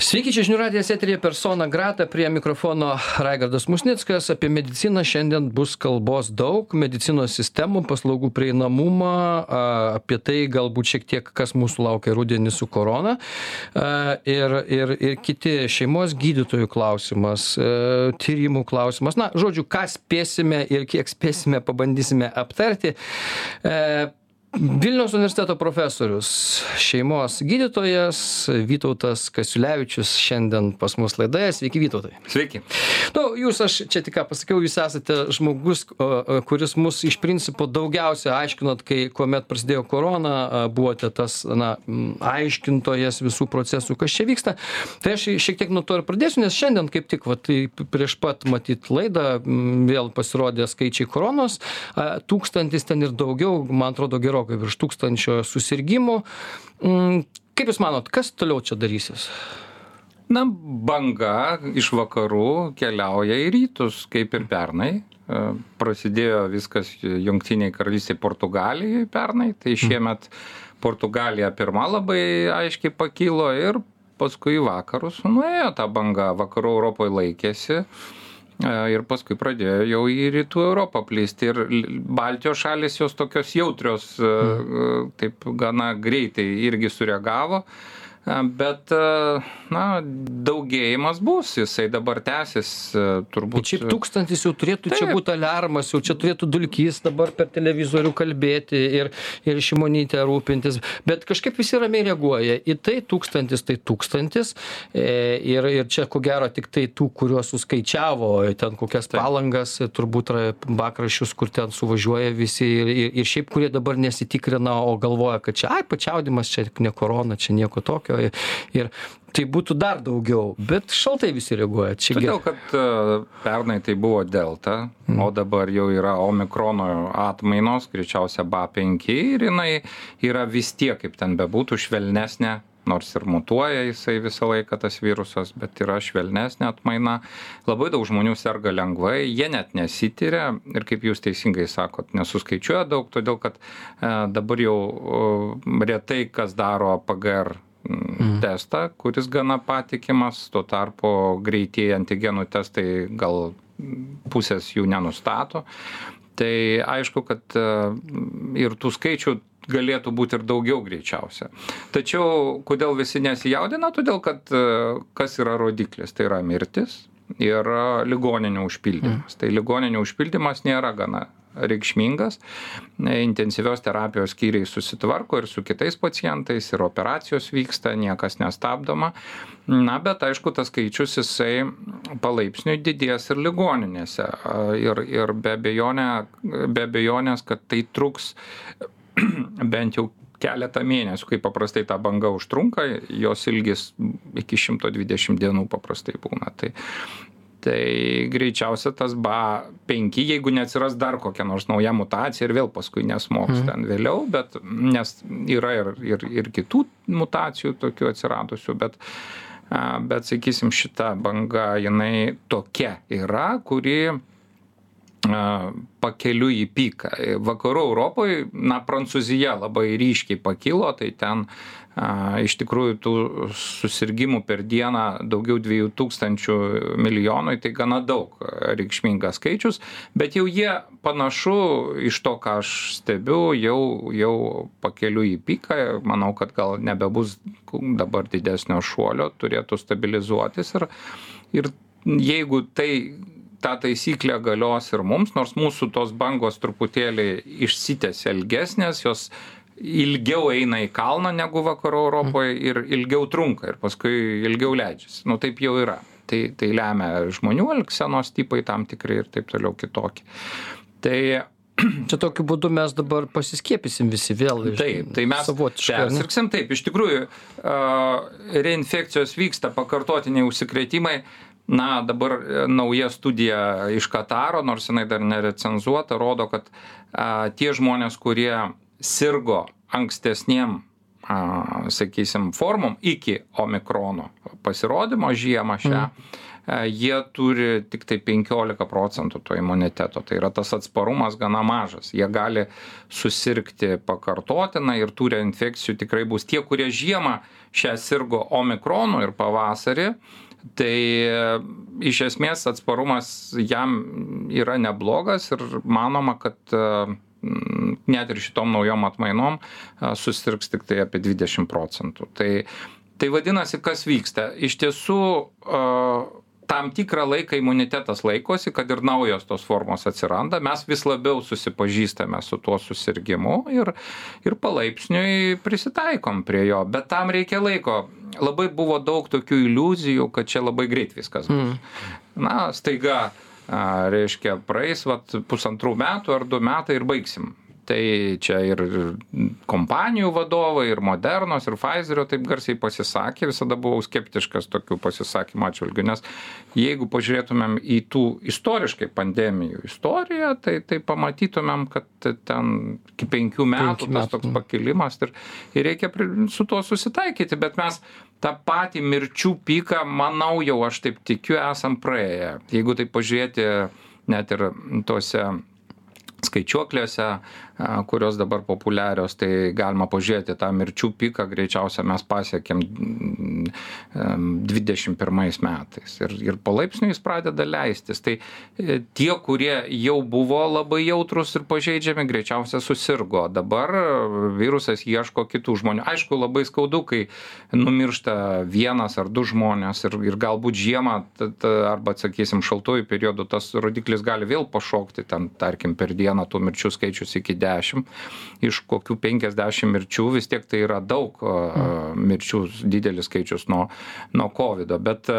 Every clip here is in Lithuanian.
Sveiki, čia žinių radijas eterija persona grata, prie mikrofono Raigardas Musnickas. Apie mediciną šiandien bus kalbos daug, medicinos sistemų, paslaugų prieinamumą, apie tai galbūt šiek tiek, kas mūsų laukia rudenį su korona ir, ir, ir kiti šeimos gydytojų klausimas, tyrimų klausimas. Na, žodžiu, ką spėsime ir kiek spėsime, pabandysime aptarti. Vilniaus universiteto profesorius, šeimos gydytojas Vytautas Kasiulevičius šiandien pas mus laidoje. Sveiki, Vytautai. Sveiki. Nu, jūs, aš čia tik ką pasakiau, jūs esate žmogus, kuris mus iš principo daugiausia aiškinot, kai kuomet prasidėjo korona, buvote tas, na, aiškintojas visų procesų, kas čia vyksta. Tai aš šiek tiek nuo to ir pradėsiu, nes šiandien kaip tik, va, tai prieš pat matyt laidą, vėl pasirodė skaičiai koronos, tūkstantis ten ir daugiau, man atrodo, gerokai gerokai virš tūkstančio susirgymų. Mm, kaip Jūs manot, kas toliau čia darysis? Na, banga iš vakarų keliauja į rytus, kaip ir pernai. E, prasidėjo viskas jungtiniai karalystiai Portugalijai pernai, tai mhm. šiemet Portugalija pirma labai aiškiai pakilo ir paskui vakarus nuėjo ta banga, vakarų Europoje laikėsi ir paskui pradėjo jau į rytų Europą plisti. Ir Baltijos šalis jos tokios jautrios, mm. taip gana greitai irgi sureagavo bet na daugėjimas bus jisai dabar tęsis turbūt šiaip tūkstantis jau turėtų čia būt aliarmas jau čia turėtų dulkys dabar per televizorių kalbėti ir ir šimonyte rūpintis. Bet kažkaip visi ramiai reaguoja. Į tai tūkstantis tai tūkstantis. E, ir ir čia ko gero tiktai tų kuriuos suskaičiavo ten kokias palangas turbūt pakraščius kur ten suvažiuoja visi ir ir šiaip kurie dabar nesitikrina o galvoja kad čia ai pačiaudimas čia ne korona čia nieko tokio ir tai būtų dar daugiau, bet šaltai visi reaguoja. Čia Todėl, kad uh, pernai tai buvo delta, mm. o dabar jau yra omikrono atmainos, greičiausia BA5 ir jinai yra vis tiek, kaip ten bebūtų, švelnesnė nors ir mutuoja jisai visą laiką tas virusas, bet yra švelnesnė atmaina. Labai daug žmonių serga lengvai, jie net nesityria ir kaip jūs teisingai sakot, nesuskaičiuoja daug, todėl kad e, dabar jau e, retai kas daro PGR mm. testą, kuris gana patikimas, tuo tarpu greitieji antigenų testai gal pusės jų nenustato. Tai aišku, kad e, ir tų skaičių galėtų būti ir daugiau greičiausia. Tačiau kodėl visi nesijaudina? Todėl, kad e, kas yra rodiklis? Tai yra mirtis ir ligoninių užpildymas. Mm. Tai ligoninių užpildymas nėra gana reikšmingas. Intensyvios terapijos skyriai susitvarko ir su kitais pacientais, ir operacijos vyksta, niekas nestabdoma. Na, bet aišku, tas skaičius jisai palaipsniui didės ir ligoninėse. Ir, ir be, abejonė, be abejonės, kad tai truks bent jau keletą mėnesių, kai paprastai ta banga užtrunka, jos ilgis iki 120 dienų paprastai būna. Tai, tai greičiausia tas ba penki jeigu neatsiras dar kokia nors nauja mutacija ir vėl paskui nesmogs mhm. ten vėliau bet nes yra ir ir ir kitų mutacijų tokių atsiradusių bet bet sakysim šita banga jinai tokia yra kuri pakeliui į piką. Vakarų Europoje, na, Prancūzija labai ryškiai pakilo, tai ten iš tikrųjų tų susirgymų per dieną daugiau 2000 milijonų, tai gana daug reikšmingas skaičius, bet jau jie panašu iš to, ką aš stebiu, jau, jau pakeliu į piką, manau, kad gal nebebus dabar didesnio šuolio, turėtų stabilizuotis ir, ir jeigu tai ta taisyklė galios ir mums, nors mūsų tos bangos truputėlį išsitęsia ilgesnės, jos ilgiau eina į kalną negu vakarų Europoje ir ilgiau trunka ir paskui ilgiau leidžiasi. Nu taip jau yra. Tai, tai lemia žmonių elgsenos tipai tam tikrai ir taip toliau kitokie. Tai Čia tokiu būdu mes dabar pasiskiepysim visi vėl. Taip, tai mes persirgsim taip. Iš tikrųjų, reinfekcijos vyksta, pakartotiniai užsikrėtimai. Na, dabar e, nauja studija iš Kataro, nors jinai dar nerecenzuota, rodo, kad a, tie žmonės, kurie sirgo ankstesniem, a, sakysim, formom iki omikrono pasirodymo žiemą šią, mm jie turi tik tai 15 procentų to imuniteto. Tai yra tas atsparumas gana mažas. Jie gali susirgti pakartotinai ir tų reinfekcijų tikrai bus tie, kurie žiemą šią sirgo omikronu ir pavasarį. Tai iš esmės atsparumas jam yra neblogas ir manoma, kad net ir šitom naujom atmainom susirgs tik tai apie 20 procentų. Tai, tai vadinasi, kas vyksta? Iš tiesų, tam tikrą laiką imunitetas laikosi, kad ir naujos tos formos atsiranda, mes vis labiau susipažįstame su tuo susirgymu ir, ir palaipsniui prisitaikom prie jo, bet tam reikia laiko. Labai buvo daug tokių iliuzijų, kad čia labai greit viskas bus. Mm. Na, staiga, a, reiškia, praeis vat, pusantrų metų ar du metai ir baigsim. Tai čia ir kompanijų vadovai ir modernos ir pfizerio taip garsiai pasisakė visada buvau skeptiškas tokių pasisakymų atžvilgiu nes jeigu pažiūrėtumėm į tų istoriškai pandemijų istoriją tai tai pamatytumėm kad ten iki penkių metų tas toks pakilimas ir ir reikia su tuo susitaikyti bet mes tą patį mirčių piką manau jau aš taip tikiu esam praėję. Jeigu taip pažiūrėti net ir tose skaičiuoklėse kurios dabar populiarios, tai galima pažiūrėti tą mirčių piką, greičiausia mes pasiekėm 21 metais. Ir, ir palaipsniui jis pradeda leistis. Tai e, tie, kurie jau buvo labai jautrus ir pažeidžiami, greičiausia susirgo. Dabar virusas ieško kitų žmonių. Aišku, labai skaudu, kai numiršta vienas ar du žmonės ir, ir galbūt žiemą arba, sakysim, šaltuoju periodu tas rodiklis gali vėl pašokti, ten, tarkim, per dieną tų mirčių skaičius iki 10 dešimt iš kokių penkiasdešimt mirčių vis tiek tai yra daug mirčių didelis skaičius nuo nuo kovido bet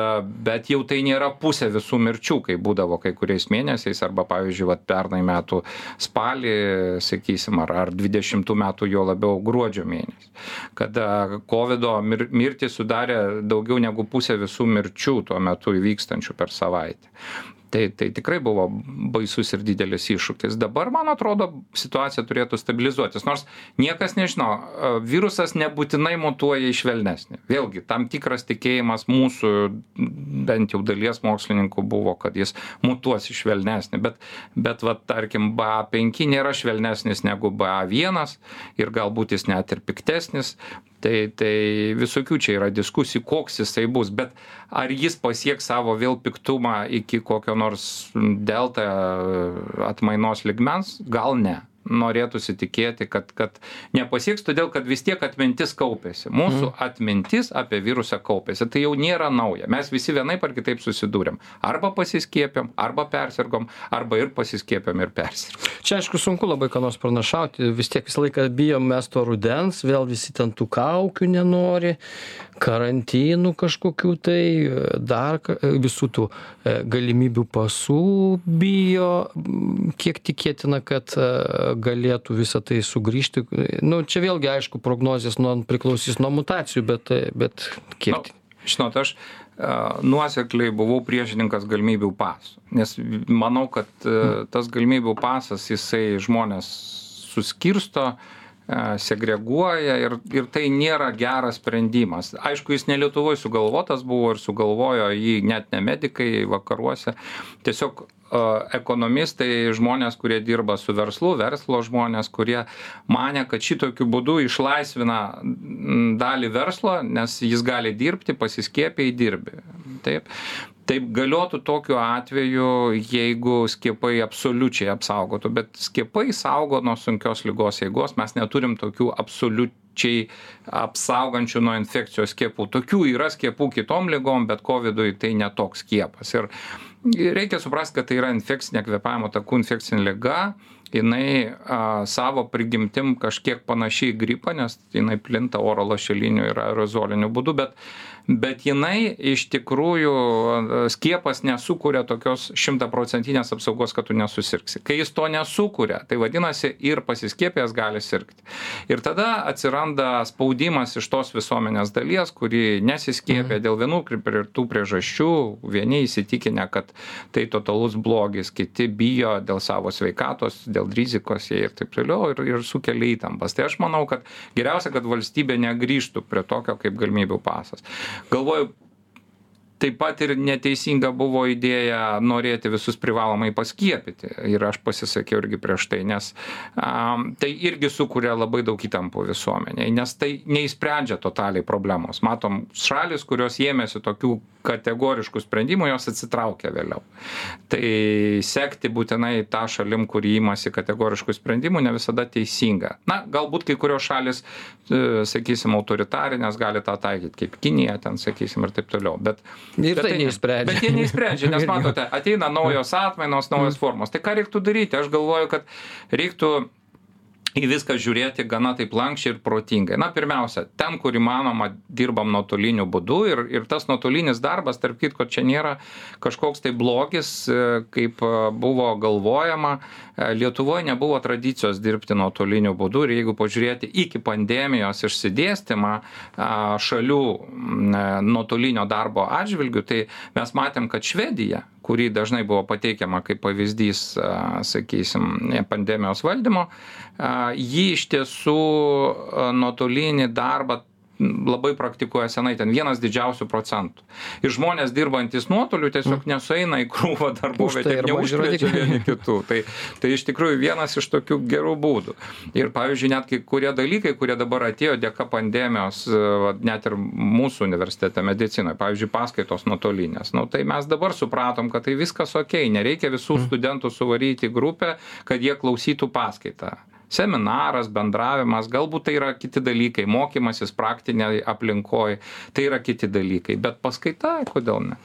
bet jau tai nėra pusė visų mirčių kaip būdavo kai kuriais mėnesiais arba pavyzdžiui vat pernai metų spalį sakysim ar ar dvidešimtų metų juo labiau gruodžio mėnesį kada kovido mir mirtys sudarė daugiau negu pusę visų mirčių tuo metu įvykstančių per savaitę tai tai tikrai buvo baisus ir didelis iššūkis. Dabar man atrodo situacija turėtų stabilizuotis nors niekas nežino virusas nebūtinai mutuoja į švelnesnį. Vėlgi tam tikras tikėjimas mūsų bent jau dalies mokslininkų buvo kad jis mutuos į švelnesnį. Bet bet vat tarkim ba penki nėra švelnesnis negu ba vienas ir galbūt jis net ir piktesnis tai tai visokių čia yra diskusijų koks jisai bus bet ar jis pasieks savo vėl piktumą iki kokio nors delta atmainos lygmens? Gal ne norėtųsi tikėti kad kad nepasieks todėl kad vis tiek atmintis kaupiasi mūsų mhm. atmintis apie virusą kaupiasi tai jau nėra nauja. Mes visi vienaip ar kitaip susidūrėm. Arba pasiskiepijom arba persirgom arba ir pasiskiepijom ir persirgom. Čia aišku sunku labai ką nors pranašauti. Vis tiek visą laiką bijom mes to rudens vėl visi ten tų kaukių nenori karantinų kažkokių tai dar visų tų e, galimybių pasų bijo kiek tikėtina kad galėtų visa tai sugrįžti. Nu čia vėlgi aišku prognozės nuo priklausys nuo mutacijų bet bet kiek nu, žinot aš nuosekliai buvau priešininkas galimybių pasų nes manau kad tas galimybių pasas jisai žmones suskirsto segreguoja ir ir tai nėra geras sprendimas. Aišku jis ne lietuvoj sugalvotas buvo ir sugalvojo jį net ne medikai vakaruose. Tiesiog ekonomistai žmonės kurie dirba su verslu verslo žmonės kurie manė kad šitokiu būdu išlaisvina dalį verslo nes jis gali dirbti pasiskiepijai dirbi. Taip taip galiotų tokiu atveju jeigu skiepai absoliučiai apsaugotų bet skiepai saugo nuo sunkios ligos eigos. Mes neturim tokių absoliučiai apsaugančių nuo infekcijos skiepų. Tokių yra skiepų kitom ligom bet kovidui tai ne toks skiepas. Ir reikia suprast kad tai yra infekcinė kvėpavimo takų infekcinė liga. Jinai a, savo prigimtim kažkiek panaši į gripą nes jinai plinta oro lašeliniu ir aerozoliniu būdu bet bet jinai iš tikrųjų skiepas nesukuria tokios šimtaprocentinės apsaugos kad tu nesusirgsi. Kai jis to nesukuria tai vadinasi ir pasiskiepijęs gali sirgti. Ir tada atsiranda spaudimas iš tos visuomenės dalies kuri nesiskiepija mhm. dėl vienų ir tų priežasčių. Vieni įsitikinę kad tai totalus blogis kiti bijo dėl savo sveikatos dėl rizikos jie ir taip toliau ir ir sukelia įtampas. Tai aš manau kad geriausia kad valstybė negrįžtų prie tokio kaip galimybių pasas galvoju taip pat ir neteisinga buvo idėja norėti visus privalomai paskiepyti. Ir aš pasisakiau irgi prieš tai nes a, tai irgi sukuria labai daug įtampų visuomenėje nes tai neišsprendžia totaliai problemos. Matom šalis kurios ėmėsi tokių kategoriškų sprendimų jos atsitraukia vėliau tai sekti būtinai tą šalim kuri imasi kategoriškų sprendimų ne visada teisinga na galbūt kai kurios šalys e, sakysim autoritarinės gali tą taikyt kaip kinija ten sakysim ir taip toliau bet Ir Bet tai neišsprendžia. Bet jie neišsprendžia, nes matote, ateina naujos atmainos, naujos formos. Tai ką reiktų daryti? Aš galvoju, kad reiktų į viską žiūrėti gana taip lankščiai ir protingai. Na, pirmiausia, ten, kur įmanoma, dirbam nuotoliniu būdu ir, ir tas nuotolinis darbas, tarp kitko, čia nėra kažkoks tai blogis, e, kaip e, buvo galvojama. E, Lietuvoje nebuvo tradicijos dirbti nuotoliniu būdu ir jeigu pažiūrėti iki pandemijos išsidėstymą šalių nuotolinio darbo atžvilgių, tai mes matėm, kad Švedija kurį dažnai buvo pateikiama kaip pavyzdys, sakysim, pandemijos valdymo, ji iš tiesų nuotolinį darbą labai praktikuoja senai, ten vienas didžiausių procentų. Ir žmonės dirbantis nuotoliu tiesiog nesueina į krūvą tai darbovietę, ir maži neužkrečia vieni kitų. Tai, tai iš tikrųjų vienas iš tokių gerų būdų. Ir pavyzdžiui, net kai kurie dalykai, kurie dabar atėjo dėka pandemijos, e, net ir mūsų universitete medicinoje, pavyzdžiui, paskaitos nuotolinės. Nu, tai mes dabar supratom, kad tai viskas ok, nereikia visų studentų suvaryti į grupę, kad jie klausytų paskaitą seminaras bendravimas galbūt tai yra kiti dalykai mokymasis praktinėj aplinkoj tai yra kiti dalykai bet paskaita kodėl ne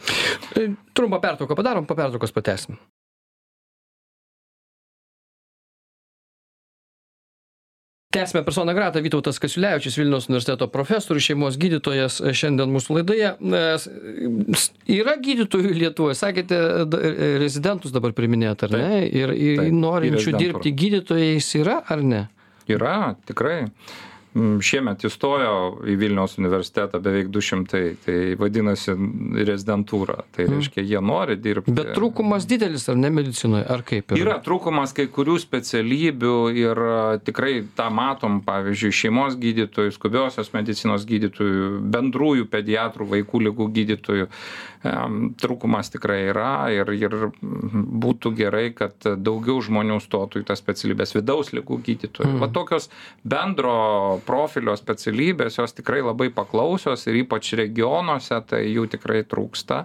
E, Trumpą pertrauką padarom, po pertraukos patęsim. Tęsime personą gratą Vytautas Kasiulevičius, Vilniaus universiteto profesorius, šeimos gydytojas e, šiandien mūsų laidoje. E, s- Yra gydytojų Lietuvoje, sakėte, d- e, rezidentus dabar priminėt, ar ne? Ir, ir norinčių dirbti gydytojais yra, ar ne? yra tikrai šiemet įstojo į Vilniaus universitetą beveik 200, tai vadinasi rezidentūra. Tai reiškia, jie nori dirbti. Bet trūkumas didelis, ar ne medicinoje, ar kaip? Yra trūkumas kai kurių specialybių ir a, tikrai tą matom, pavyzdžiui, šeimos gydytojų, skubiosios medicinos gydytojų, bendrųjų pediatrų, vaikų lygų gydytojų. Trūkumas tikrai yra ir, ir būtų gerai, kad daugiau žmonių stotų į tas specialybės vidaus lygų gydytojų. Mm. Va tokios bendro profilio specialybės, jos tikrai labai paklausios ir ypač regionuose, tai jų tikrai trūksta.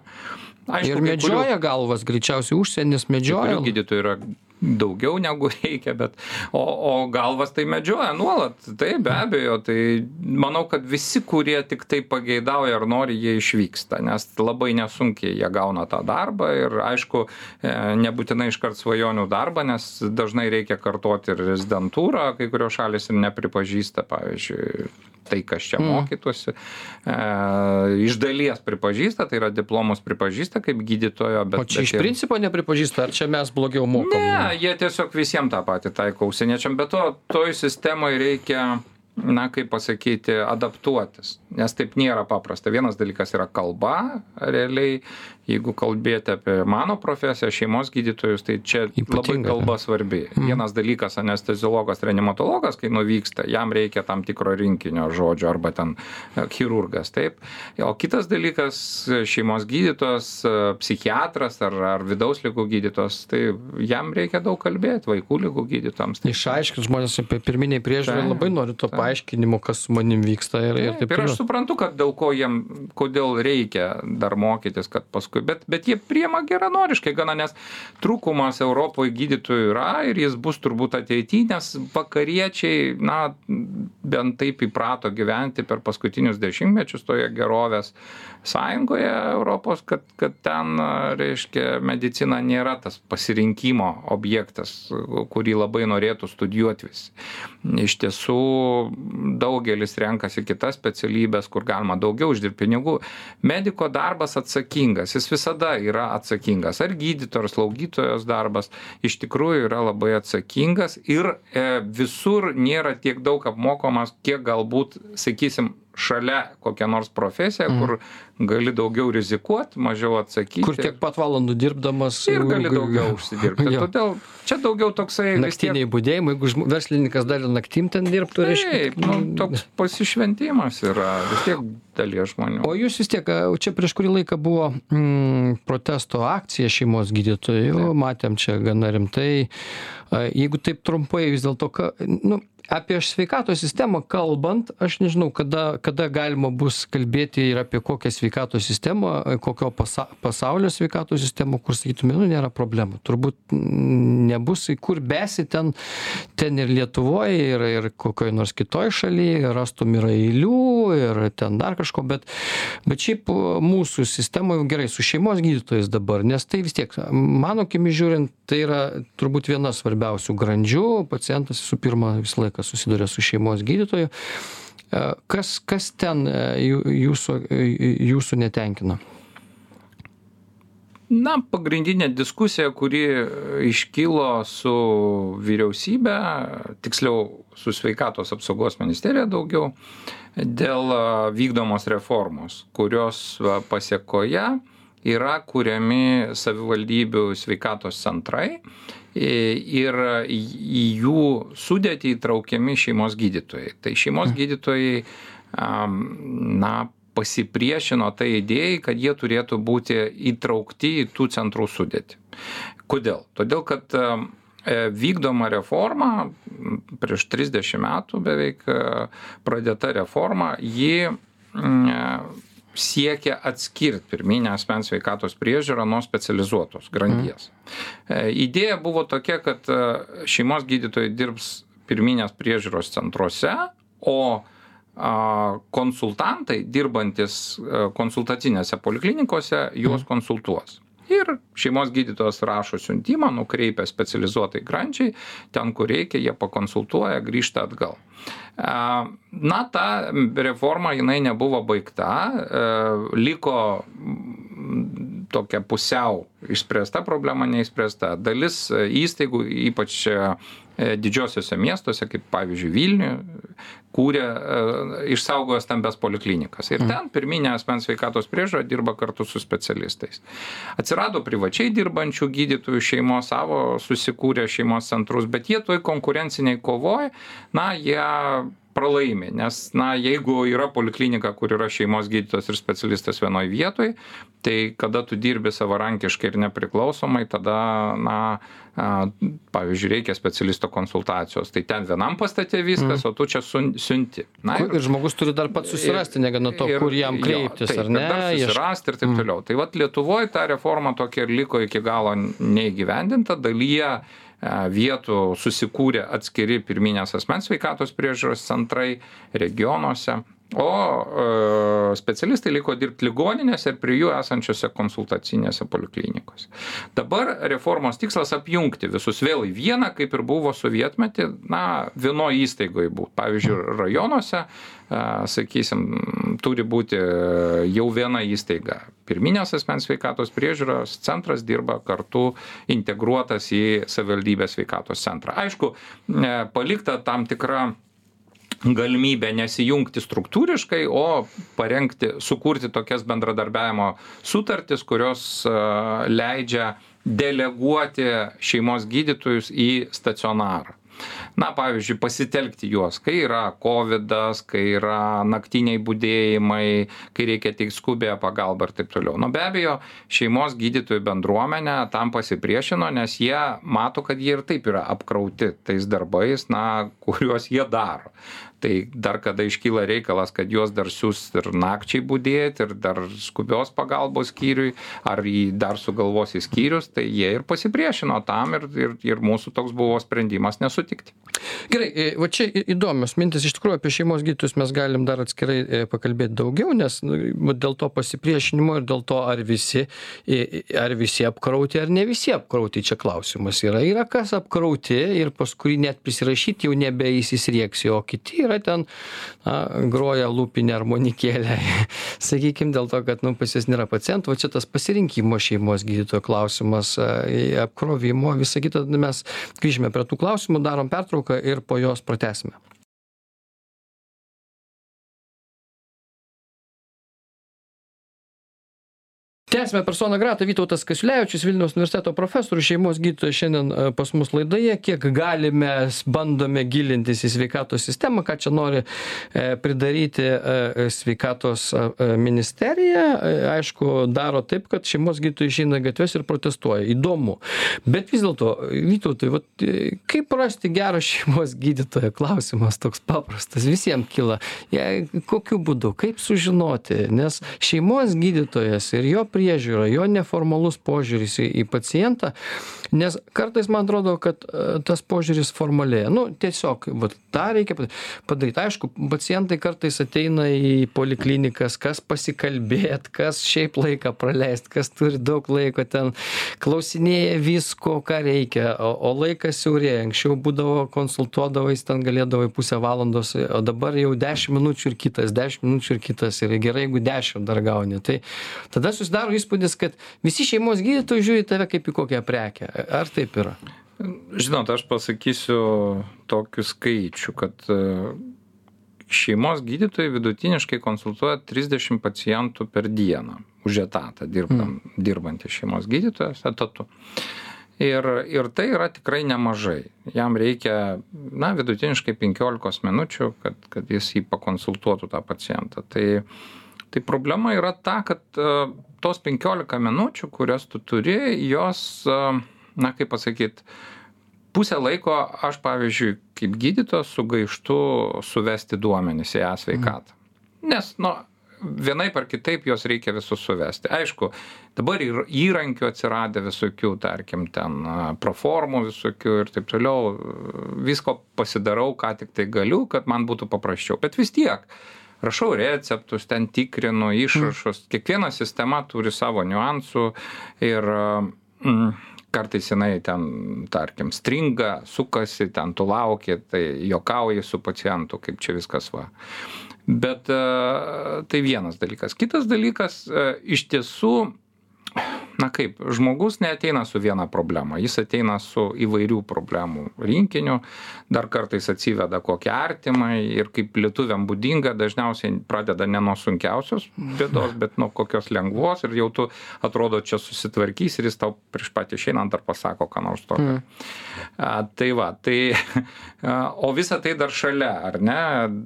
Ir kai kurių- medžioja galvas, greičiausiai užsienis medžioja. Gydytojų yra daugiau negu reikia, bet o, o galvas tai medžioja nuolat. Tai be abejo, tai manau, kad visi, kurie tik tai pageidauja ar nori, jie išvyksta, nes labai nesunkiai jie gauna tą darbą ir aišku, e, nebūtinai iškart svajonių darbą, nes dažnai reikia kartoti ir rezidentūrą, kai kurios šalis ir nepripažįsta, pavyzdžiui, tai, kas čia Mm. mokytųsi. E, iš dalies pripažįsta, tai yra diplomus pripažįsta kaip gydytojo, bet... O čia iš principo nepripažįsta, ar čia mes blogiau mokame? Ne, jie tiesiog visiems tą patį taiko užsieniečiam, bet to toj sistemoje reikia, na, kaip pasakyti, adaptuotis, nes taip nėra paprasta. Vienas dalykas yra kalba, realiai, jeigu kalbėti apie mano profesiją, šeimos gydytojus, tai čia labai kalba svarbi. Vienas dalykas anesteziologas, reanimatologas, kai nuvyksta, jam reikia tam tikro rinkinio žodžio arba ten e, chirurgas, taip. O kitas dalykas šeimos gydytojas, e, psichiatras ar, ar vidaus lygų gydytojas, tai jam reikia daug kalbėti, vaikų lygų gydytojams. Išaiškint žmonės apie pirminiai priežiūrą Taip, labai nori to taip. paaiškinimo, kas su manim vyksta ir, ir Taip, ir aš suprantu, kad dėl ko jiem, kodėl reikia dar mokytis, kad paskui, bet, bet jie priema geranoriškai gana, nes trūkumas Europoje gydytojų yra ir jis bus turbūt ateityje, nes vakariečiai, na, bent taip įprato gyventi per paskutinius dešimtmečius toje gerovės sąjungoje Europos, kad, kad ten, reiškia, medicina nėra tas pasirinkimo objektas, kurį labai norėtų studijuoti visi. Iš tiesų, daugelis renkasi kitas specialybės, kur galima daugiau uždirbti pinigų. Mediko darbas atsakingas, jis visada yra atsakingas. Ar gydytojo, ar slaugytojos darbas iš tikrųjų yra labai atsakingas ir e, visur nėra tiek daug apmokomas, kiek galbūt, sakysim, šalia kokią nors profesiją, kur gali daugiau rizikuot mažiau atsakyti Kur tiek pat valandų dirbdamas. ir gali daugiau užsidirbti todėl čia daugiau toksai vis tiek- Naktiniai būdėjimai, jeigu verslininkas dar ir naktim ten dirbtų, reiškia. Taip, nu, toks pasišventimas yra vis tiek dalies žmonių. O jūs vis tiek, čia prieš kurį laiką buvo mm, protesto akcija šeimos gydytojų, matėm čia gana rimtai. Jeigu taip trumpai vis dėlto, nu, apie sveikatos sistemą kalbant, aš nežinau, kada, kada galima bus kalbėti ir apie kokią sveikatos sistemą, kokio pasa, pasaulio sveikatos sistemą, kur sakytume, nu, nėra problemų. Turbūt nebus, kur besi ten, ten ir Lietuvoje, ir, ir kokioje nors kitoje šalyje, rastum yra eilių ir ten dar kažko, bet, bet šiaip mūsų sistemoje gerai su šeimos gydytojais dabar, nes tai vis tiek, mano kimi žiūrint, tai yra turbūt viena svarbiausių grandžių, pacientas visų pirma visą laiką susiduria su šeimos gydytoju. E, Kas, kas ten e, jū- jūsų, e, jūsų netenkina? Na, pagrindinė diskusija, kuri iškilo su vyriausybė, tiksliau su sveikatos apsaugos ministerija daugiau, dėl vykdomos reformos, kurios pasiekoje yra kuriami savivaldybių sveikatos centrai i- ir į jų sudėtį įtraukiami šeimos gydytojai. Tai šeimos gydytojai, am, na, pasipriešino tai idėjai, kad jie turėtų būti įtraukti į tų centrų sudėtį. Kodėl? Todėl, kad e, vykdoma reforma, prieš 30 metų beveik e, pradėta reforma, ji mm, e, siekia atskirti pirminę asmens sveikatos priežiūrą nuo specializuotos grandies. E, Idėja buvo tokia, kad e, šeimos gydytojai dirbs pirminės priežiūros centruose, o konsultantai dirbantis e, konsultacinėse poliklinikose juos konsultuos. Ir šeimos gydytojas rašo siuntimą, nukreipia specializuotai grandžiai, ten, kur reikia, jie pakonsultuoja, grįžta atgal. Na, ta reforma jinai nebuvo baigta, e, liko mm, tokia pusiau išspręsta problema neįspręsta. Dalis įstaigų, ypač e, didžiosiuose miestuose, kaip pavyzdžiui Vilniuje, kūrė, e, išsaugojo stambes poliklinikas. Ir ten pirminė asmens sveikatos priežiūra dirba kartu su specialistais. Atsirado privačiai dirbančių gydytojų šeimos savo, susikūrė šeimos centrus, bet jie toj konkurenciniai kovoje, na, jie pralaimi, nes, na, jeigu yra poliklinika, kur yra šeimos gydytojas ir specialistas vienoje vietoje, tai kada tu dirbi savarankiškai ir nepriklausomai, tada, na, a, pavyzdžiui, reikia specialisto konsultacijos. Tai ten vienam pastate viskas, o tu čia sun- siunti. Na, Ir žmogus turi dar pats susirasti, negana to, kur jam kreiptis, ar ne? Susirasti ir taip toliau. Tai vad Lietuvoje ta reforma tokia ir liko iki galo neįgyvendinta, dalyje vietų susikūrė atskiri pirminės asmens sveikatos priežiūros centrai regionuose, o e, specialistai liko dirbti ligoninėse ir prie jų esančiose konsultacinėse poliklinikose. Dabar reformos tikslas apjungti visus vėl į vieną, kaip ir buvo sovietmetį, na, vienoje įstaigoje būtų. Pavyzdžiui, rajonuose, e, sakysim, turi būti jau viena įstaiga. Pirminės asmens sveikatos priežiūros centras dirba kartu integruotas į savivaldybės sveikatos centrą. Aišku, e, palikta tam tikra galimybė nesijungti struktūriškai, o parengti, sukurti tokias bendradarbiavimo sutartis, kurios e, leidžia deleguoti šeimos gydytojus į stacionarą. Na, pavyzdžiui, pasitelkti juos, kai yra COVID, kai yra naktiniai būdėjimai, kai reikia tik skubėję pagalbą ir taip toliau. Nu, be abejo, šeimos gydytojų bendruomenė tam pasipriešino, nes jie mato, kad jie ir taip yra apkrauti tais darbais, na, kuriuos jie daro. Tai dar kada iškyla reikalas, kad juos dar siūs ir nakčiai būdėti, ir dar skubios pagalbos skyriui, ar jį dar sugalvos į skyrius, tai jie ir pasipriešino tam ir, ir, ir mūsų toks buvo sprendimas nesutikti. Gerai, e, va čia į- įdomios mintis, iš tikrųjų apie šeimos gydytojus mes galim dar atskirai e, pakalbėti daugiau, nes nu, dėl to pasipriešinimo ir dėl to, ar visi, e, ar visi apkrauti, ar ne visi apkrauti, čia klausimas yra. Yra kas apkrauti ir paskui net prisirašyti jau nebeįsisrieksi, o kiti yra ten, na, groja lūpinę armonikėlę, sakykime, dėl to, kad, nu, pas jas nėra pacientų, o čia tas pasirinkimo šeimos gydytojo klausimas, e, apkrovimo, visą kitą, mes grįžime prie tų klausimų, darom pertrauką ir po jos pratęsime. Tęsiame persona grata vytautas kasiulevičius vilniaus universiteto profesorius šeimos gydytojas šiandien e, pas mus laidoje. Kiek galime bandome gilintis į sveikatos sistemą ką čia nori e, pridaryti e, sveikatos ministerija. Aišku daro taip kad šeimos gydytojai išeina į gatves ir protestuoja. Įdomu. Bet vis dėlto vytautai vat kaip rasti gerą šeimos gydytoją? Klausimas toks paprastas. Visiem kyla. Jei kokiu būdu? Kaip sužinoti? Nes šeimos gydytojas ir jo priežiūra jo neformalus požiūris į į pacientą nes kartais man atrodo kad e, tas požiūris formalėja. Nu tiesiog vat tą reikia padaryt. Aišku pacientai kartais ateina į poliklinikas kas pasikalbėt kas šiaip laiką praleist kas turi daug laiko ten klausinėja visko ką reikia o o laikas siaurėja. Anksčiau būdavo konsultuodavais ten galėdavai pusę valandos o dabar jau dešim minučių ir kitas dešim minučių ir kitas. Ir gerai jeigu dešim dar gauni. Tai tada susidaro įspūdis kad visi šeimos gydytojai žiūri tave kaip į kokią prekę. Ar taip yra? Žinot aš pasakysiu tokių skaičių kad e, šeimos gydytojai vidutiniškai konsultuoja trisdešim pacientų per dieną. Už etatą dirbam mm. dirbantis šeimos gydytojas etatu. Ir ir tai yra tikrai nemažai. Jam reikia na vidutiniškai penkiolikos minučių kad kad jis jį pakonsultuotų tą pacientą. Tai tai problema yra ta kad e, tos penkiolika minučių kurias tu turi jos e, na kaip pasakyt pusę laiko aš pavyzdžiui kaip gydytojas sugaištu suvesti duomenis į e-sveikatą nes nu vienaip ar kitaip juos reikia visus suvesti. Aišku dabar ir įrankių atsiradę visokių tarkim ten proformų visokių ir taip toliau visko pasidarau ką tiktai galiu kad man būtų paprasčiau. Bet vis tiek rašau receptus ten tikrinu išrašus. Kiekviena sistema turi savo niuansų ir mm, kartais jinai ten tarkim stringa sukasi ten tu lauki tai juokauji su pacientu kaip čia viskas va. Bet e, tai vienas dalykas. Kitas dalykas e, iš tiesų na kaip žmogus neateina su viena problema jis ateina su įvairių problemų rinkiniu dar kartais atsiveda kokią artimą ir kaip lietuviam būdinga dažniausiai pradeda ne nuo sunkiausios bėdos bet nuo kokios lengvos ir jau tu atrodo čia susitvarkysi ir jis tau prieš pat išeinant dar pasako ką nors tokio. A, tai va tai a, o visa tai dar šalia ar ne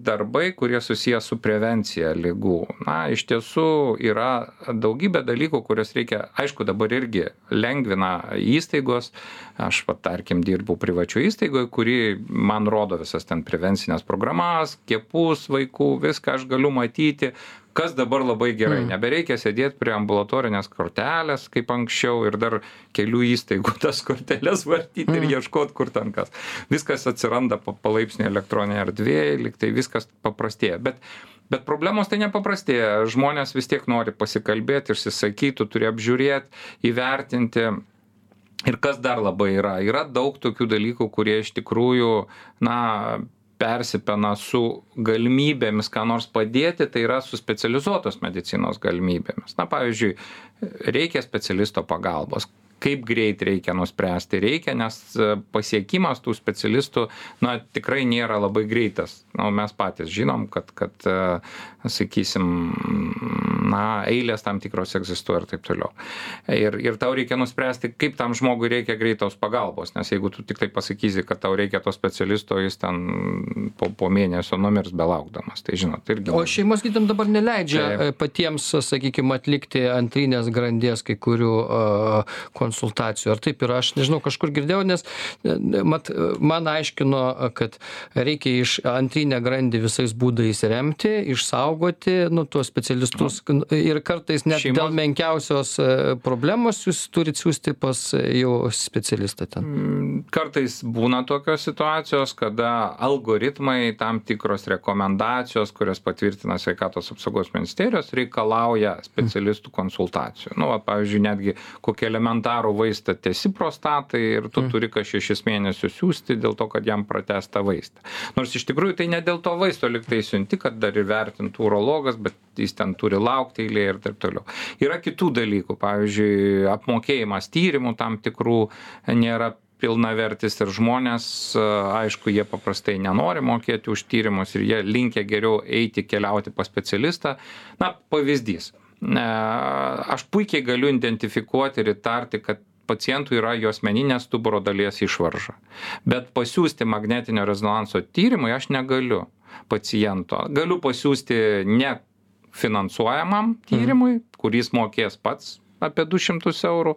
darbai kurie susiję su prevencija ligų. Na iš tiesų yra daugybė dalykų kuriuos reikia aišku dabar irgi lengvina įstaigos aš va tarkim dirbu privačioj įstaigoj kuri man rodo visas ten prevencines programas skiepus vaikų viską aš galiu matyti kas dabar labai gerai mm. nebereikia sėdėt prie ambulatorinės kortelės kaip anksčiau ir dar kelių įstaigų tas korteles vartyt ir mm. ieškot kur ten kas viskas atsiranda pa palaipsniui elektroninėj erdvėj lyg tai viskas paprastėja bet bet problemos tai nepaprastėja. Žmonės vis tiek nori pasikalbėt išsisakyt tu turi apžiūrėt įvertinti. Ir kas dar labai yra? Yra daug tokių dalykų kurie iš tikrųjų na persipena su galimybėmis ką nors padėti tai yra su specializuotos medicinos galimybėmis. Na pavyzdžiui reikia specialisto pagalbos kaip greit reikia nuspręsti. Reikia nes pasiekimas tų specialistų na tikrai nėra labai greitas. Nu mes patys žinom kad kad sakysim na eilės tam tikros egzistuoja ir taip toliau. Ir ir tau reikia nuspręsti kaip tam žmogui reikia greitos pagalbos nes jeigu tu tiktai pasakysi kad tau reikia to specialisto jis ten po po mėnesio numirs belaukdamas. Tai žinot irgi o šeimos gydytojam dabar neleidžia e, patiems sakykim atlikti antrinės grandies kai kurių konsultacijų. Ar taip yra aš nežinau kažkur girdėjau nes mat man aiškino kad reikia iš antrinę grandį visais būdais remti išsaugoti nu tuos specialistus. Ir kartais net dėl menkiausios e, problemos jūs turit siųsti pas jau specialistą ten. Mm, kartais būna tokios situacijos kada algoritmai tam tikros rekomendacijos kurias patvirtina sveikatos apsaugos ministerijos reikalauja specialistų konsultacijų. Nu va pavyzdžiui netgi kokį elementarų starų vaistą tesi prostatai ir tu mm. turi kas šešis mėnesius siųsti dėl to kad jam pratęst tą vaistą. Nors iš tikrųjų tai ne dėl to vaisto lygtai siunti kad dar įvertintų urologas bet jis ten turi laukt eilėj ir taip toliau. Yra kitų dalykų pavyzdžiui apmokėjimas tyrimų tam tikrų nėra pilnavertis ir žmonės aišku jie paprastai nenori mokėti už tyrimus ir jie linkę geriau eiti keliauti pas specialistą. Na pavyzdys aš puikiai galiu identifikuoti ir įtarti, kad pacientui yra jo asmeninės stuburo dalies išvarža. Bet pasiūsti magnetinio rezonanso tyrimui aš negaliu paciento. Galiu pasiūsti ne finansuojamam tyrimui, kuris mokės pats apie 200 eurų,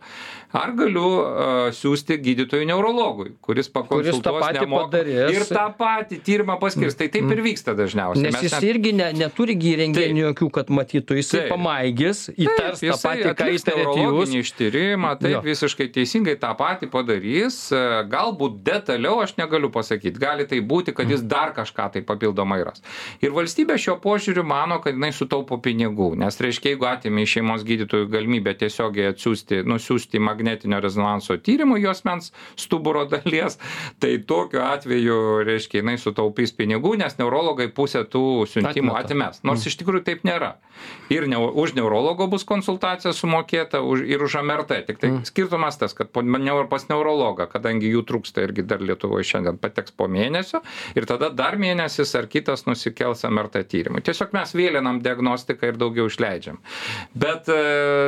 ar galiu uh, siūsti gydytojui neurologui, kuris pakonsultuos kuris nemoka, ir tą patį tyrimą paskirs. Tai taip ir vyksta dažniausiai. Nes Mes jis net... irgi ne, neturi įrenginių jokių, kad matytų, jis pamaigis, įtars tą patį, ką įtarėte jūs. Ištyrimą, taip jo. visiškai teisingai tą patį padarys, galbūt detaliau aš negaliu pasakyti, gali tai būti, kad jis dar kažką tai papildomai ras. Ir valstybė šio požiūriu mano, kad jinai sutaupo pinigų, nes reiškia, jeigu atėmė iš šeimos gydytojų galimybę tiesiogiai atsiųsti, nusiųsti magnetinio rezonanso tyrimui jos mens stuburo dalies, tai tokiu atveju, reiškia, jinai sutaupys pinigų, nes neurologai pusę tų siuntimų atmes. Nors mm. iš tikrųjų taip nėra. Ir ne, už neurologo bus konsultacija sumokėta už, ir už MRT. Tik tai mm. skirtumas tas, kad pas neurologą, kadangi jų trūksta irgi dar Lietuvoje šiandien pateks po mėnesio ir tada dar mėnesis ar kitas nusikels MRT tyrimui. Tiesiog mes vėlinam diagnostiką ir daugiau išleidžiam. Bet e,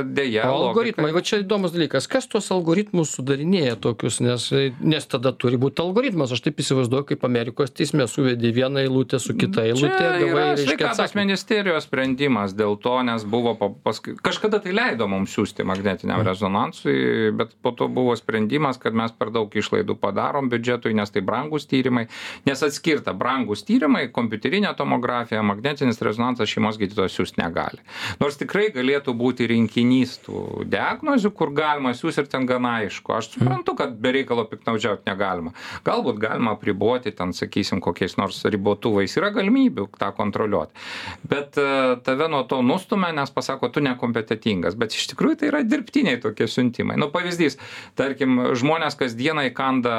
dėja. Algoritmai, va čia įdomus dalykas, kas tuos algoritmus sudarinėja tokius, nes, nes tada turi būti algoritmas. Aš taip įsivaizduoju, kaip Amerikos teisme suvedė vieną eilutę su kita eilutė. Gavai, sveikatos ministerijos sprendimas dėl to, nes buvo paskui, kažkada tai leido mums siūsti magnetiniam mm. rezonansui, bet po to buvo sprendimas, kad mes per daug išlaidų padarom biudžetui, nes tai brangus tyrimai, nes atskirta brangus tyrimai, kompiuterinė tomografija, magnetinis rezonansas šeimos gydytojas siūsti negali. Nors tikrai galėtų būti rinkinys tų diagnozių, kur galima siūsti ir ten gana aišku. Aš suprantu, kad be reikalo piknaudžiauti negalima. Galbūt galima apriboti ten, sakysim, kokiais nors ribotuvais. Yra galimybių tą kontroliuoti. Bet uh, tave nuo to nustumia, nes pasako, tu nekompetitingas. Bet iš tikrųjų tai yra dirbtiniai tokie siuntimai. Nu, pavyzdys, tarkim, žmonės kasdieną įkanda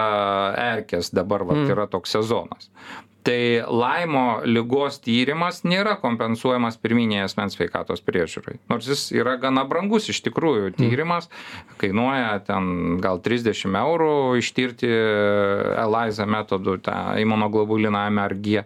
erkės, dabar vat, mm. yra toks sezonas tai laimo ligos tyrimas nėra kompensuojamas pirminėje asmens sveikatos priežiūrai. Nors jis yra gana brangus iš tikrųjų. Tyrimas kainuoja ten gal trisdešim eurų ištirti elaiza metodu tą imunoglobuliną m ar g.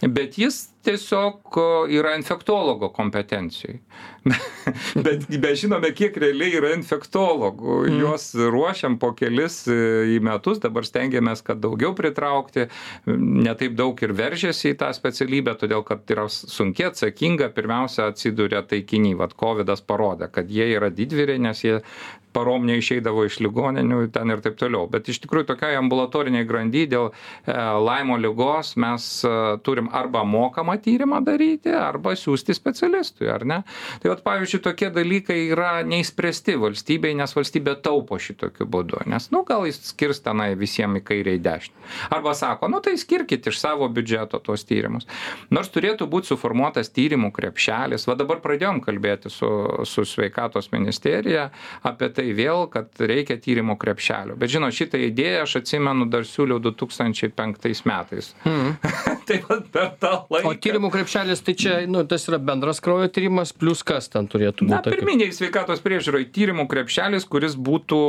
Bet jis tiesiog yra infektologo kompetencijoj. Bet mes žinome, kiek realiai yra infektologų. Mm. Juos ruošiam po kelis e, į metus, dabar stengiamės, kad daugiau pritraukti, netaip daug ir veržėsi į tą specialybę, todėl kad yra sunkiai atsakinga, pirmiausia atsiduria taikiniai. Vat COVID parodė, kad jie yra didvyriai, nes jie parom neišeidavo iš ligoninių ten ir taip toliau. Bet iš tikrųjų tokiai ambulatoriniai grandy dėl e, laimo lygos mes e, turim arba mokamą tyrimą daryti, arba siūsti specialistui, ar ne? Tai vat, pavyzdžiui, tokie dalykai yra neįspręsti valstybei, nes valstybė taupo šitokiu būdu. Nes, nu, gal jis skirs tenai visiems į kairę į dešinę. Arba sako, nu tai skirkit iš savo biudžeto tos tyrimus. Nors turėtų būti suformuotas tyrimų krepšelis. Va dabar pradėjom kalbėti su, su sveikatos ministerija apie tai vėl, kad reikia tyrimo krepšelio. Bet žinot, šitą idėją aš atsimenu dar siūliau 2005 metais. Mm. Taip pat per tą laiką. O tyrimų krepšelis tai čia, nu, tas yra bendras kraujo tyrimas, plus kas ten turėtų būti? Na, pirminiai sveikatos priežiūrai tyrimų krepšelis, kuris būtų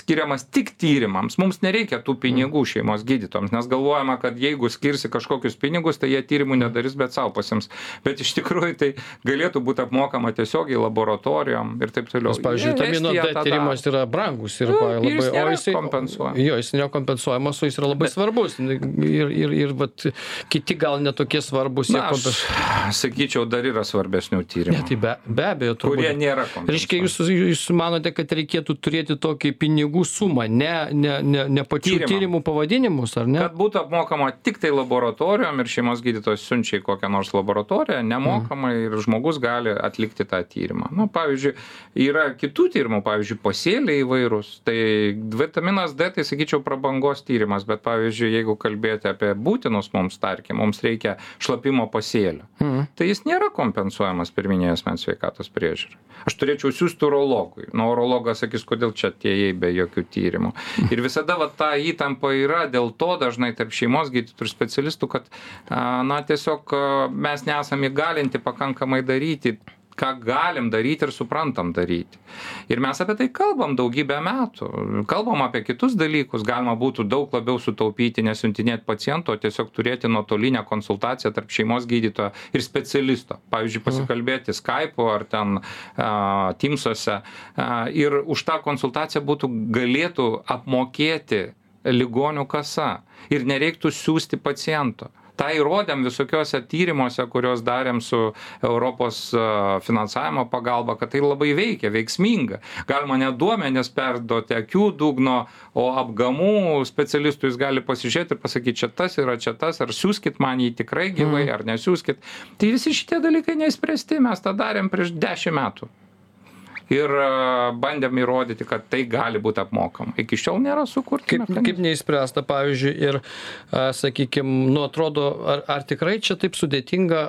skiriamas tik tyrimams. Mums nereikia tų pinigų šeimos gydytoms, nes galvojama, kad jeigu skirsi kažkokius pinigus, tai jie tyrimų nedarys, bet savo pasims. Bet iš tikrųjų tai galėtų būti apmokama tiesiogiai laboratorijom ir taip toliau. Nes, pavyzdžiui, vitamino D tyrimas yra brangus ir nu, labai, jis o jisai kompensuojamas. Jo, jis nekompensuojamas, o jis yra labai bet, svarbus. Ir, ir, ir vat, kiti gal netokie svarbus. Na, aš sakyčiau, dar yra svarbesnių tyrimų. Ne, tai be, be abejo, turbūt. Kurie nėra kompensuojami. Reiškia, jūs, jūs manote, kad reikėtų turėti tokį pinigų sumą, ne, ne, ne, ne pačių Tyrimą. tyrimų pavadinimus, ar ne? Kad būtų apmokama tik tai laboratorijom ir šeimos gydytojas siunčia į kokią nors laboratoriją nemokamai mm. ir žmogus gali atlikti tą tyrimą. Nu, pavyzdžiui, yra kitų tyrimų, pavyzdžiui, pasėliai įvairūs. Tai vitaminas D, tai sakyčiau, prabangos tyrimas, bet pavyzdžiui, jeigu kalbėti apie būtinus mums, tarkim, mums reikia šlapimo pasėlio, mhm. tai jis nėra kompensuojamas pirminėje asmens sveikatos priežiūrai. Aš turėčiau siūsti urologui. Nu, urologas sakys, kodėl čia atėjai be jokių tyrimų. Mhm. Ir visada va, ta įtampa yra dėl to dažnai tarp šeimos gydytojų ir specialistų, kad na, tiesiog mes nesame įgalinti pakankamai daryti ką galim daryti ir suprantam daryti. Ir mes apie tai kalbam daugybę metų. Kalbam apie kitus dalykus, galima būtų daug labiau sutaupyti, nesiuntinėti paciento, tiesiog turėti nuotolinę konsultaciją tarp šeimos gydytojo ir specialisto. Pavyzdžiui, pasikalbėti Skype'u ar ten uh, Teamsuose uh, ir už tą konsultaciją būtų galėtų apmokėti ligonių kasa ir nereiktų siūsti paciento tą įrodėm visokiuose tyrimuose kuriuos darėm su europos finansavimo pagalba kad tai labai veikia veiksminga. Galima net duomenis perduoti akių dugno o apgamų specialistui jis gali pasižiūrėt ir pasakyt čia tas yra čia tas ar siųskit man jį tikrai gyvai ar nesiųskit. Tai visi šitie dalykai neišspręsti mes tą darėm prieš dešim metų ir bandėm įrodyti, kad tai gali būti apmokama. Iki šiol nėra sukurta. Kaip, kaip neįspręsta, pavyzdžiui, ir, sakykime, nu atrodo, ar, ar tikrai čia taip sudėtinga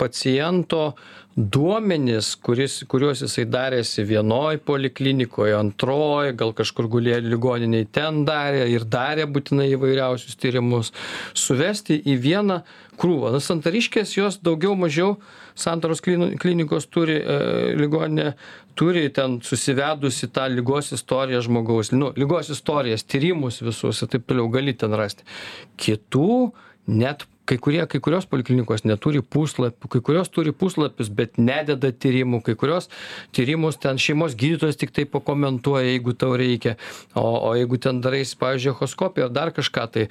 paciento duomenis, kuris, kuriuos jisai darėsi vienoj poliklinikoje, antroji, gal kažkur gulėjo ligoniniai ten darė ir darė būtinai įvairiausius tyrimus, suvesti į vieną krūvą. Na, santariškės jos daugiau mažiau santaros klinikos turi e, ligoninė turi ten susivedusi tą ligos istoriją žmogaus, nu, ligos istorijas, tyrimus visus ir taip toliau gali ten rasti. Kitų net kai kurie kai kurios poliklinikos neturi puslapių kai kurios turi puslapius bet nededa tyrimų kai kurios tyrimus ten šeimos gydytojas tiktai pakomentuoja jeigu tau reikia. O o jeigu ten daraisi pavyzdžiui echoskopiją ar dar kažką tai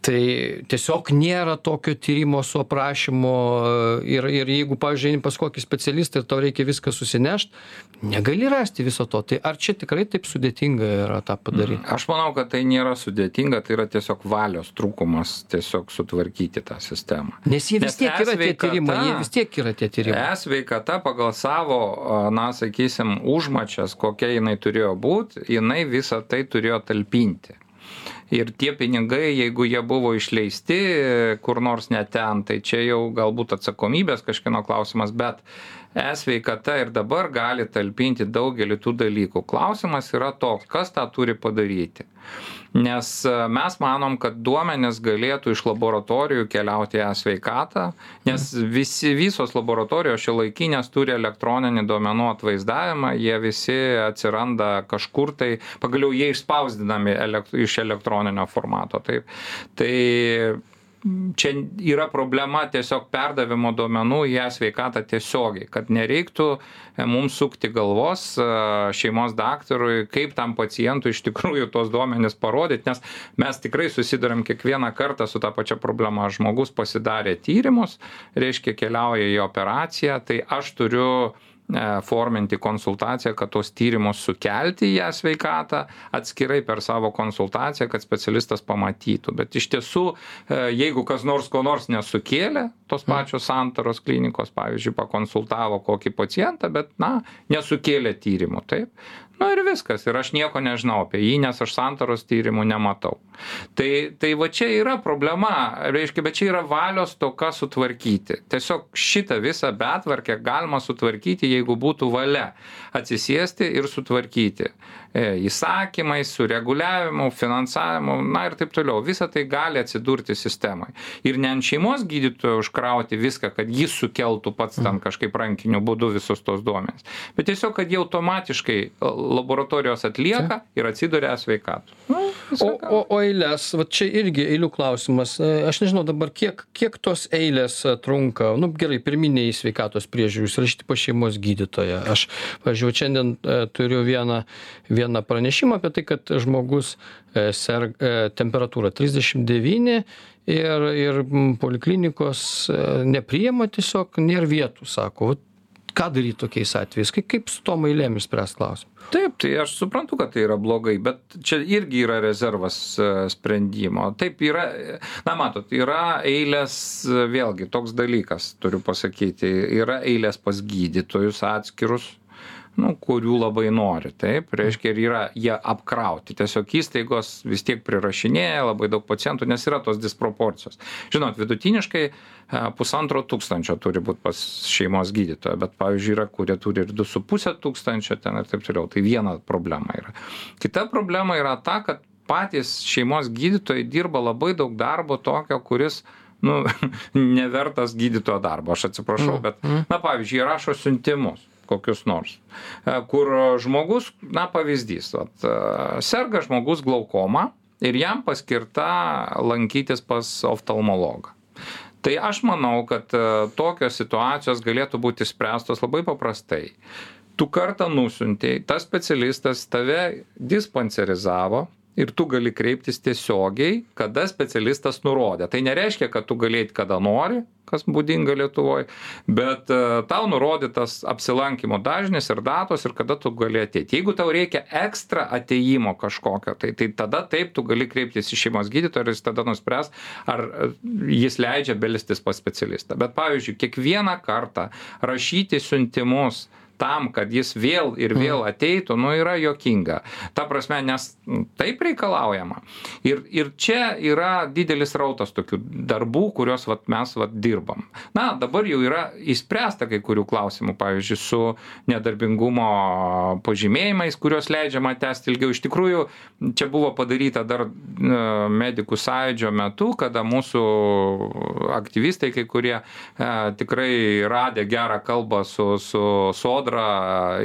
tai tiesiog nėra tokio tyrimo su aprašymu. Ir ir jeigu pavyzdžiui eini pas kokį specialistą ir tau reikia viską susinešt negali rasti viso to. Tai ar čia tikrai taip sudėtinga yra tą padaryt aš manau kad tai nėra sudėtinga tai yra tiesiog valios trūkumas tiesiog sutvarkyti tą sistemą. Nes jie vis tiek yra tie tyrimai, jie vis tiek yra tie tyrimai. E-sveikata pagal savo, na, sakysim, užmačias, kokia jinai turėjo būti, jinai visą tai turėjo talpinti. Ir tie pinigai, jeigu jie buvo išleisti kur nors net ten, tai čia jau galbūt atsakomybės kažkieno klausimas, bet e-sveikata ir dabar gali talpinti daugelį tų dalykų. Klausimas yra toks, kas tą turi padaryti? Nes e, mes manom kad duomenys galėtų iš laboratorijų keliauti į e-sveikatą nes visi visos laboratorijos šiuolaikinės turi elektroninį duomenų atvaizdavimą jie visi atsiranda kažkur tai pagaliau jie išspausdinami elekt iš elektroninio formato. Taip. Tai čia yra problema tiesiog perdavimo duomenų į e-sveikatą tiesiogiai, kad nereiktų e, mums sukti galvos e, šeimos daktarui, kaip tam pacientui iš tikrųjų tos duomenys parodyti, nes mes tikrai susidurėm kiekvieną kartą su tą pačią problemą. Žmogus pasidarė tyrimus, reiškia keliauja į operaciją, tai aš turiu E, forminti konsultaciją, kad tos tyrimus sukelti į ją sveikatą atskirai per savo konsultaciją, kad specialistas pamatytų. Bet iš tiesų, e, jeigu kas nors ko nors nesukėlė, tos mhm. pačios santaros klinikos, pavyzdžiui, pakonsultavo kokį pacientą, bet, na, nesukėlė tyrimų, taip, nu ir viskas. Ir aš nieko nežinau apie jį nes aš santaros tyrimų nematau. Tai tai va čia yra problema reiškia bet čia yra valios stoka sutvarkyti. Tiesiog šitą visą betvarkę galima sutvarkyti jeigu būtų valia atsisėsti ir sutvarkyti e, įsakymais sureguliavimu finansavimu na ir taip toliau visa tai gali atsidurti sistemoj ir ne ant šeimos gydytojo užkrauti viską kad jis sukeltų pats ten mhm. kažkaip rankiniu būdu visus tuos duomenis bet tiesiog kad jie automatiškai laboratorijos atlieka ir atsiduria sveikatos. Nu, o, o, o eilės, va čia irgi eilių klausimas. E, aš nežinau dabar, kiek, kiek tos eilės e, trunka. Nu, gerai, pirminiai sveikatos priežiūrus rašyti pa šeimos gydytoją. Aš, važiuoju, šiandien e, turiu vieną, vieną pranešimą apie tai, kad žmogus e, ser, e, temperatūra 39 ir, ir poliklinikos e, nepriema tiesiog, nėra vietų, sako. Ką daryt tokiais atvejais? Kaip su tom eilėm išspręst klausimą? Taip tai aš suprantu kad tai yra blogai bet čia irgi yra rezervas sprendimo. Taip yra na matot yra eilės vėlgi toks dalykas turiu pasakyti. Yra eilės pas gydytojus atskirus nu kurių labai nori taip reiškia ir yra jie apkrauti. Tiesiog įstaigos vis tiek prirašinėja labai daug pacientų nes yra tos disproporcijos. Žinot vidutiniškai e, pusantro tūkstančio turi būt pas šeimos gydytoją bet pavyzdžiui yra kurie turi ir du su puse tūkstančio ten ir taip toliau. Tai viena problema yra. Kita problema yra ta kad patys šeimos gydytojai dirba labai daug darbo tokio kuris nu, nevertas gydytojo darbo, aš atsiprašau, Mm, bet, na, pavyzdžiui, jie rašo siuntimus kokius nors, e, kur žmogus, na, pavyzdys, vat, e, serga žmogus glaukoma ir jam paskirta lankytis pas oftalmologą. Tai aš manau, kad e, tokios situacijos galėtų būti spręstos labai paprastai. Tu kartą nusiuntėjai, tas specialistas tave dispanserizavo, ir tu gali kreiptis tiesiogiai, kada specialistas nurodė. Tai nereiškia, kad tu galėjai kada nori, kas būdinga Lietuvoje, bet uh, tau nurodytas apsilankimo dažnis ir datos ir kada tu gali ateiti. Jeigu tau reikia ekstra ateimo kažkokio, tai, tai tada taip tu gali kreiptis į šeimos gydytoją ir jis tada nuspręs, ar uh, jis leidžia belistis pas specialistą. Bet pavyzdžiui, kiekvieną kartą rašyti siuntimus, tam, kad jis vėl ir vėl ateitų, nu yra jokinga. Ta prasme, nes taip reikalaujama. Ir, ir čia yra didelis rautas tokių darbų, kuriuos vat, mes vat, dirbam. Na, dabar jau yra įspręsta kai kurių klausimų, pavyzdžiui, su nedarbingumo pažymėjimais, kuriuos leidžiama tęsti ilgiau. Iš tikrųjų, čia buvo padaryta dar medikų sąjūdžio metu, kada mūsų aktyvistai, kai kurie e, tikrai radė gerą kalbą su, su sodra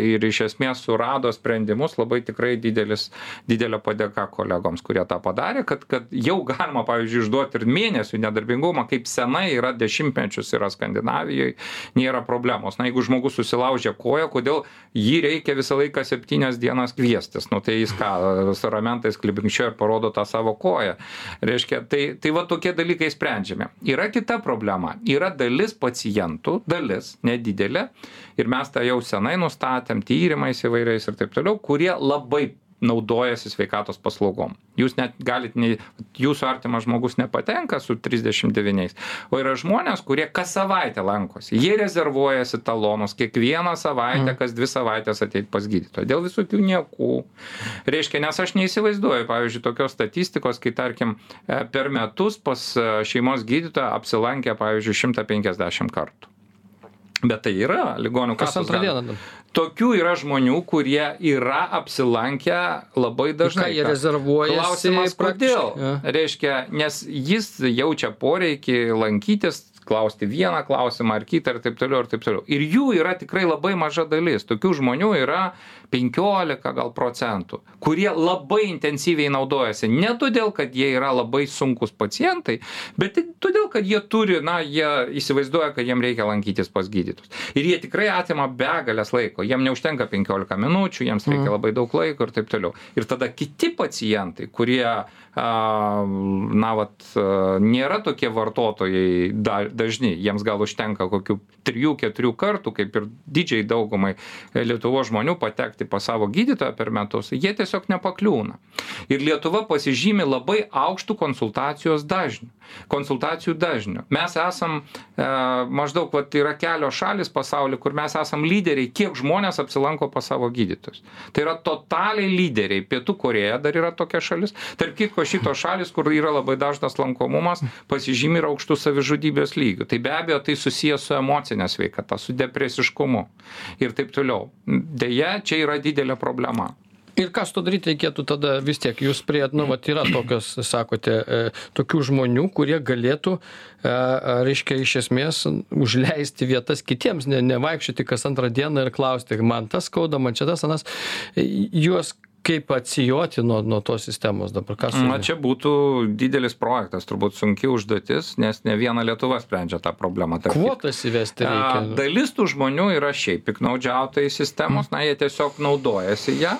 ir iš esmės surado sprendimus, labai tikrai didelis, didelė padėka kolegoms, kurie tą padarė, kad, kad jau galima, pavyzdžiui, išduoti ir mėnesių nedarbingumą, kaip senai yra dešimtmečius yra Skandinavijoje, nėra problemos. Na, jeigu žmogus susilaužė koją, kodėl jį reikia visą laiką septynias dienas kviestis? Nu, tai jis ką, su ramentais klibinkščio ir parodo tą savo koją. Reiškia, tai, tai va tokie dalykai sprendžiami. Yra kita problema. Yra dalis pacientų, dalis nedidelė, ir mes tą jau senai nustatėm tyrimais įvairiais ir taip toliau, kurie labai naudojasi sveikatos paslaugom. Jūs net galit, ne, jūsų artimas žmogus nepatenka su 39, o yra žmonės, kurie kas savaitę lankosi. Jie rezervuojasi talonus kiekvieną savaitę, kas dvi savaitės ateit pas gydytoją. Dėl visokių niekų. Reiškia, nes aš neįsivaizduoju, pavyzdžiui, tokios statistikos, kai tarkim per metus pas šeimos gydytoją apsilankė, pavyzdžiui, 150 kartų. Bet tai yra ligonių Kas kasos. Tokių yra žmonių, kurie yra apsilankę labai dažnai. ką, jie rezervuojasi Klausimas, kodėl? Ja. Reiškia, nes jis jaučia poreikį lankytis, klausti vieną klausimą ar kitą ir taip toliau ir taip toliau. Ir jų yra tikrai labai maža dalis. Tokių žmonių yra 15 gal procentų, kurie labai intensyviai naudojasi. Ne todėl, kad jie yra labai sunkus pacientai, bet todėl, kad jie turi, na, jie įsivaizduoja, kad jiem reikia lankytis pas gydytus. Ir jie tikrai atima begalės laiko. Jiem neužtenka 15 minučių, jiems reikia labai daug laiko ir taip toliau. Ir tada kiti pacientai, kurie, a, na, vat, nėra tokie vartotojai da, dažni, jiems gal užtenka kokių 3-4 kartų, kaip ir didžiai daugumai Lietuvo žmonių patekti pas savo gydytoją per metus, jie tiesiog nepakliūna. Ir Lietuva pasižymi labai aukštų konsultacijos dažnių. Konsultacijų dažnių. Mes esam e, maždaug, vat, yra kelios šalis pasaulyje, kur mes esam lyderiai, kiek žmonės apsilanko pas savo gydytojus. Tai yra totaliai lyderiai. Pietų Koreja dar yra tokia šalis. Tarp kitko, šitos šalis, kur yra labai dažnas lankomumas, pasižymi ir aukštų savižudybės lygių. Tai be abejo, tai susijęs su emocinė sveikata, su depresiškumu ir taip toliau. Deja, čia yra didelė problema. Ir ką su to daryti reikėtų tada vis tiek, jūs prie, nu, vat yra tokios, sakote, e, tokių žmonių, kurie galėtų, e, reiškia, iš esmės užleisti vietas kitiems, ne, nevaikščioti kas antrą dieną ir klausti, man tas skauda, man čia tas, anas, E, juos kaip atsijoti nuo, nuo tos sistemos dabar, kas Na, čia būtų didelis projektas, turbūt sunki užduotis, nes ne viena Lietuva sprendžia tą problemą. tarp kvotas įvesti reikia. Dalis tų žmonių yra šiaip piknaudžiautojai sistemos, na, jie tiesiog naudojasi ją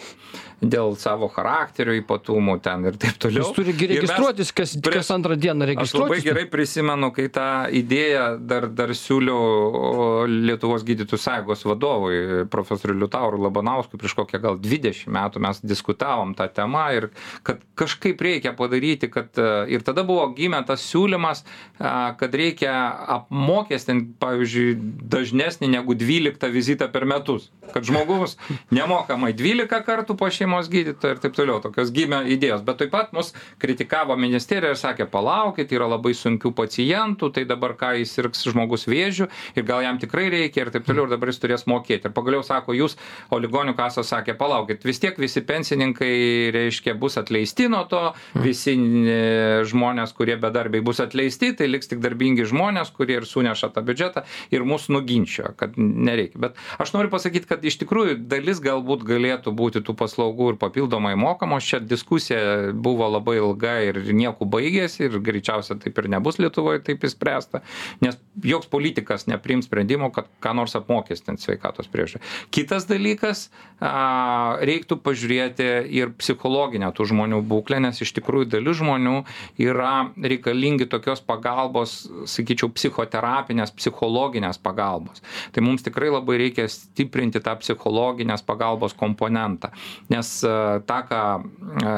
dėl savo charakterio ypatumų ten ir taip toliau. Jis turi gi Ir mes registruotis kas, prieš- kas antrą dieną Aš labai registruotis. gerai prisimenu, kai tą idėją dar, dar siūliau Lietuvos gydytojų sąjungos vadovui, profesoriui Liutaurui Labanauskui, prieš kokią gal 20 metų mes diskutavom tą temą ir kad kažkaip reikia padaryti, kad e, ir tada buvo gimė tas siūlymas, kad reikia apmokestinti, pavyzdžiui, dažnesnį negu 12 vizitą per metus. Kad žmogus nemokamai 12 kartų šeimą šeimos gydytoją ir taip toliau tokios gimė idėjos. Bet taip pat mus kritikavo ministerija ir sakė palaukit yra labai sunkių pacientų tai dabar ką jis sirgs žmogus vėžiu ir gal jam tikrai reikia ir taip toliau ir dabar jis turės mokėti. Ir pagaliau sako jūs o ligonių kasos sakė palaukit vis tiek visi pensininkai reiškia bus atleisti nuo to visi e, žmonės kurie bedarbiai bus atleisti tai liks tik darbingi žmonės kurie ir suneša tą biudžetą ir mus nuginčijo kad nereikia. Bet aš noriu pasakyt kad iš tikrųjų dalis galbūt galėtų būti tų paslaugų ir papildomai mokamos. Čia diskusija buvo labai ilga ir nieku baigėsi ir greičiausia taip ir nebus lietuvoj taip išspręsta nes joks politikas nepriims sprendimo kad ką nors apmokestint sveikatos priežiūrai. Kitas dalykas a reiktų pažiūrėti ir psichologinę tų žmonių būklę nes iš tikrųjų dalis žmonių yra reikalingi tokios pagalbos sakyčiau psichoterapinės psichologinės pagalbos. Tai mums tikrai labai reikia stiprinti tą psichologinės pagalbos komponentą nes e, tą ką e,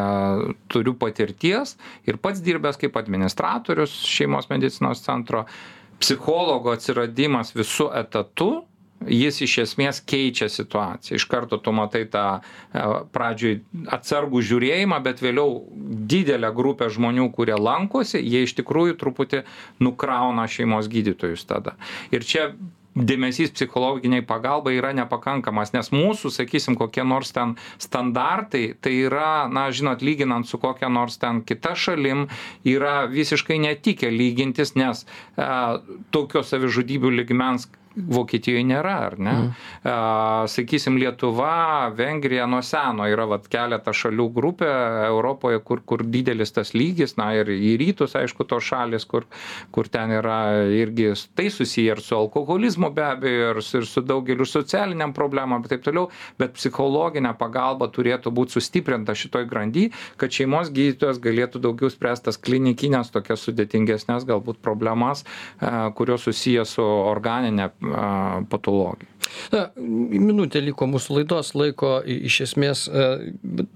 turiu patirties ir pats dirbęs kaip administratorius šeimos medicinos centro psichologo atsiradimas visu etatu jis iš esmės keičia situaciją. Iš karto tu matai tą e, pradžioj atsargų žiūrėjimą bet vėliau didelę grupę žmonių kurie lankosi jie iš tikrųjų truputį nukrauna šeimos gydytojus tada. Ir čia dėmesys psichologinei pagalbai yra nepakankamas nes mūsų sakysim kokie nors ten standartai tai yra na žinot lyginant su kokia nors ten kita šalim yra visiškai netikę lygintis nes a tokio savižudybių lygmens vokietijoj nėra ar ne Mhm. sakysim lietuva vengrija nuo seno yra vat keletą šalių grupė europoje kur kur didelis tas lygis na ir į rytus aišku tos šalys kur kur ten yra irgi tai susiję ir su alkoholizmu be abejo ir su ir su daugeliu socialinėm problemom ir taip toliau bet psichologinė pagalba turėtų būt sustiprinta šitoj grandy kad šeimos gydytojas galėtų daugiau spręst tas klinikines tokias sudėtingesnes galbūt problemas kurios susiję su organine a patologija. Na minutė liko mūsų laidos laiko iš esmės e,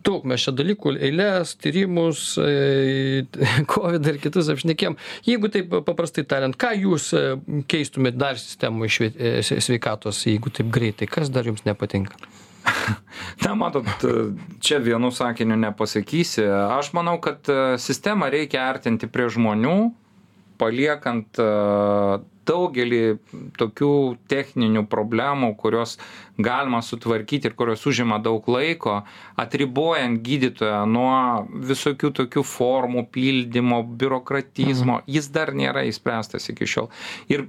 daug mes čia dalykų eiles tyrimus e, kovidą ir kitus apšnekėjom. Jeigu taip paprastai tariant ką jūs e, keistumėt dar sistemoj švie e, s sveikatos jeigu taip greitai kas dar jums nepatinka? Na matot čia vienu sakiniu nepasakysi. Aš manau kad sistemą reikia artinti prie žmonių paliekant e, daugelį tokių techninių problemų kurios galima sutvarkyti ir kurios užima daug laiko atribojant gydytoją nuo visokių tokių formų pildymo biurokratizmo jis dar nėra išspręstas iki šiol. Ir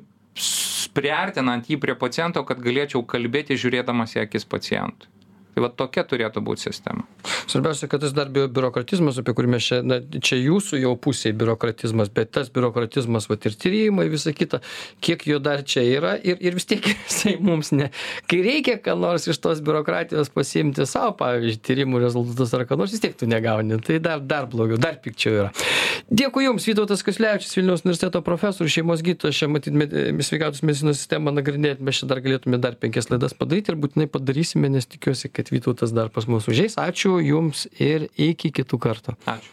priartinant jį prie paciento kad galėčiau kalbėti žiūrėdamas į akis pacientui tai va tokia turėtų būt sistema. Svarbiausia kad tas dar biu biurokratizmas apie kurį mes čia na čia jūsų jau pusėj biurokratizmas bet tas biurokratizmas vat ir tyrimai visa kita kiek jo dar čia yra ir ir vis tiek jisai mums ne kai reikia ką nors iš tos biurokratijos pasiimti sau pavyzdžiui tyrimų rezultatus ar ką nors vis tiek tu negauni tai dar dar blogiau dar pikčiau yra. Dėkui jums vytautas kasiulevičius vilniaus universiteto profesorius šeimos gydytojas čia matyt med sveikatos medicinos sistemą nagrinėt mes čia dar galėtume dar penkias laidas padaryti ir būtinai padarysime nes tikiuosi kad vytautas dar pas mus užeis. Ačiū jums ir iki kitų kartų. Ačiū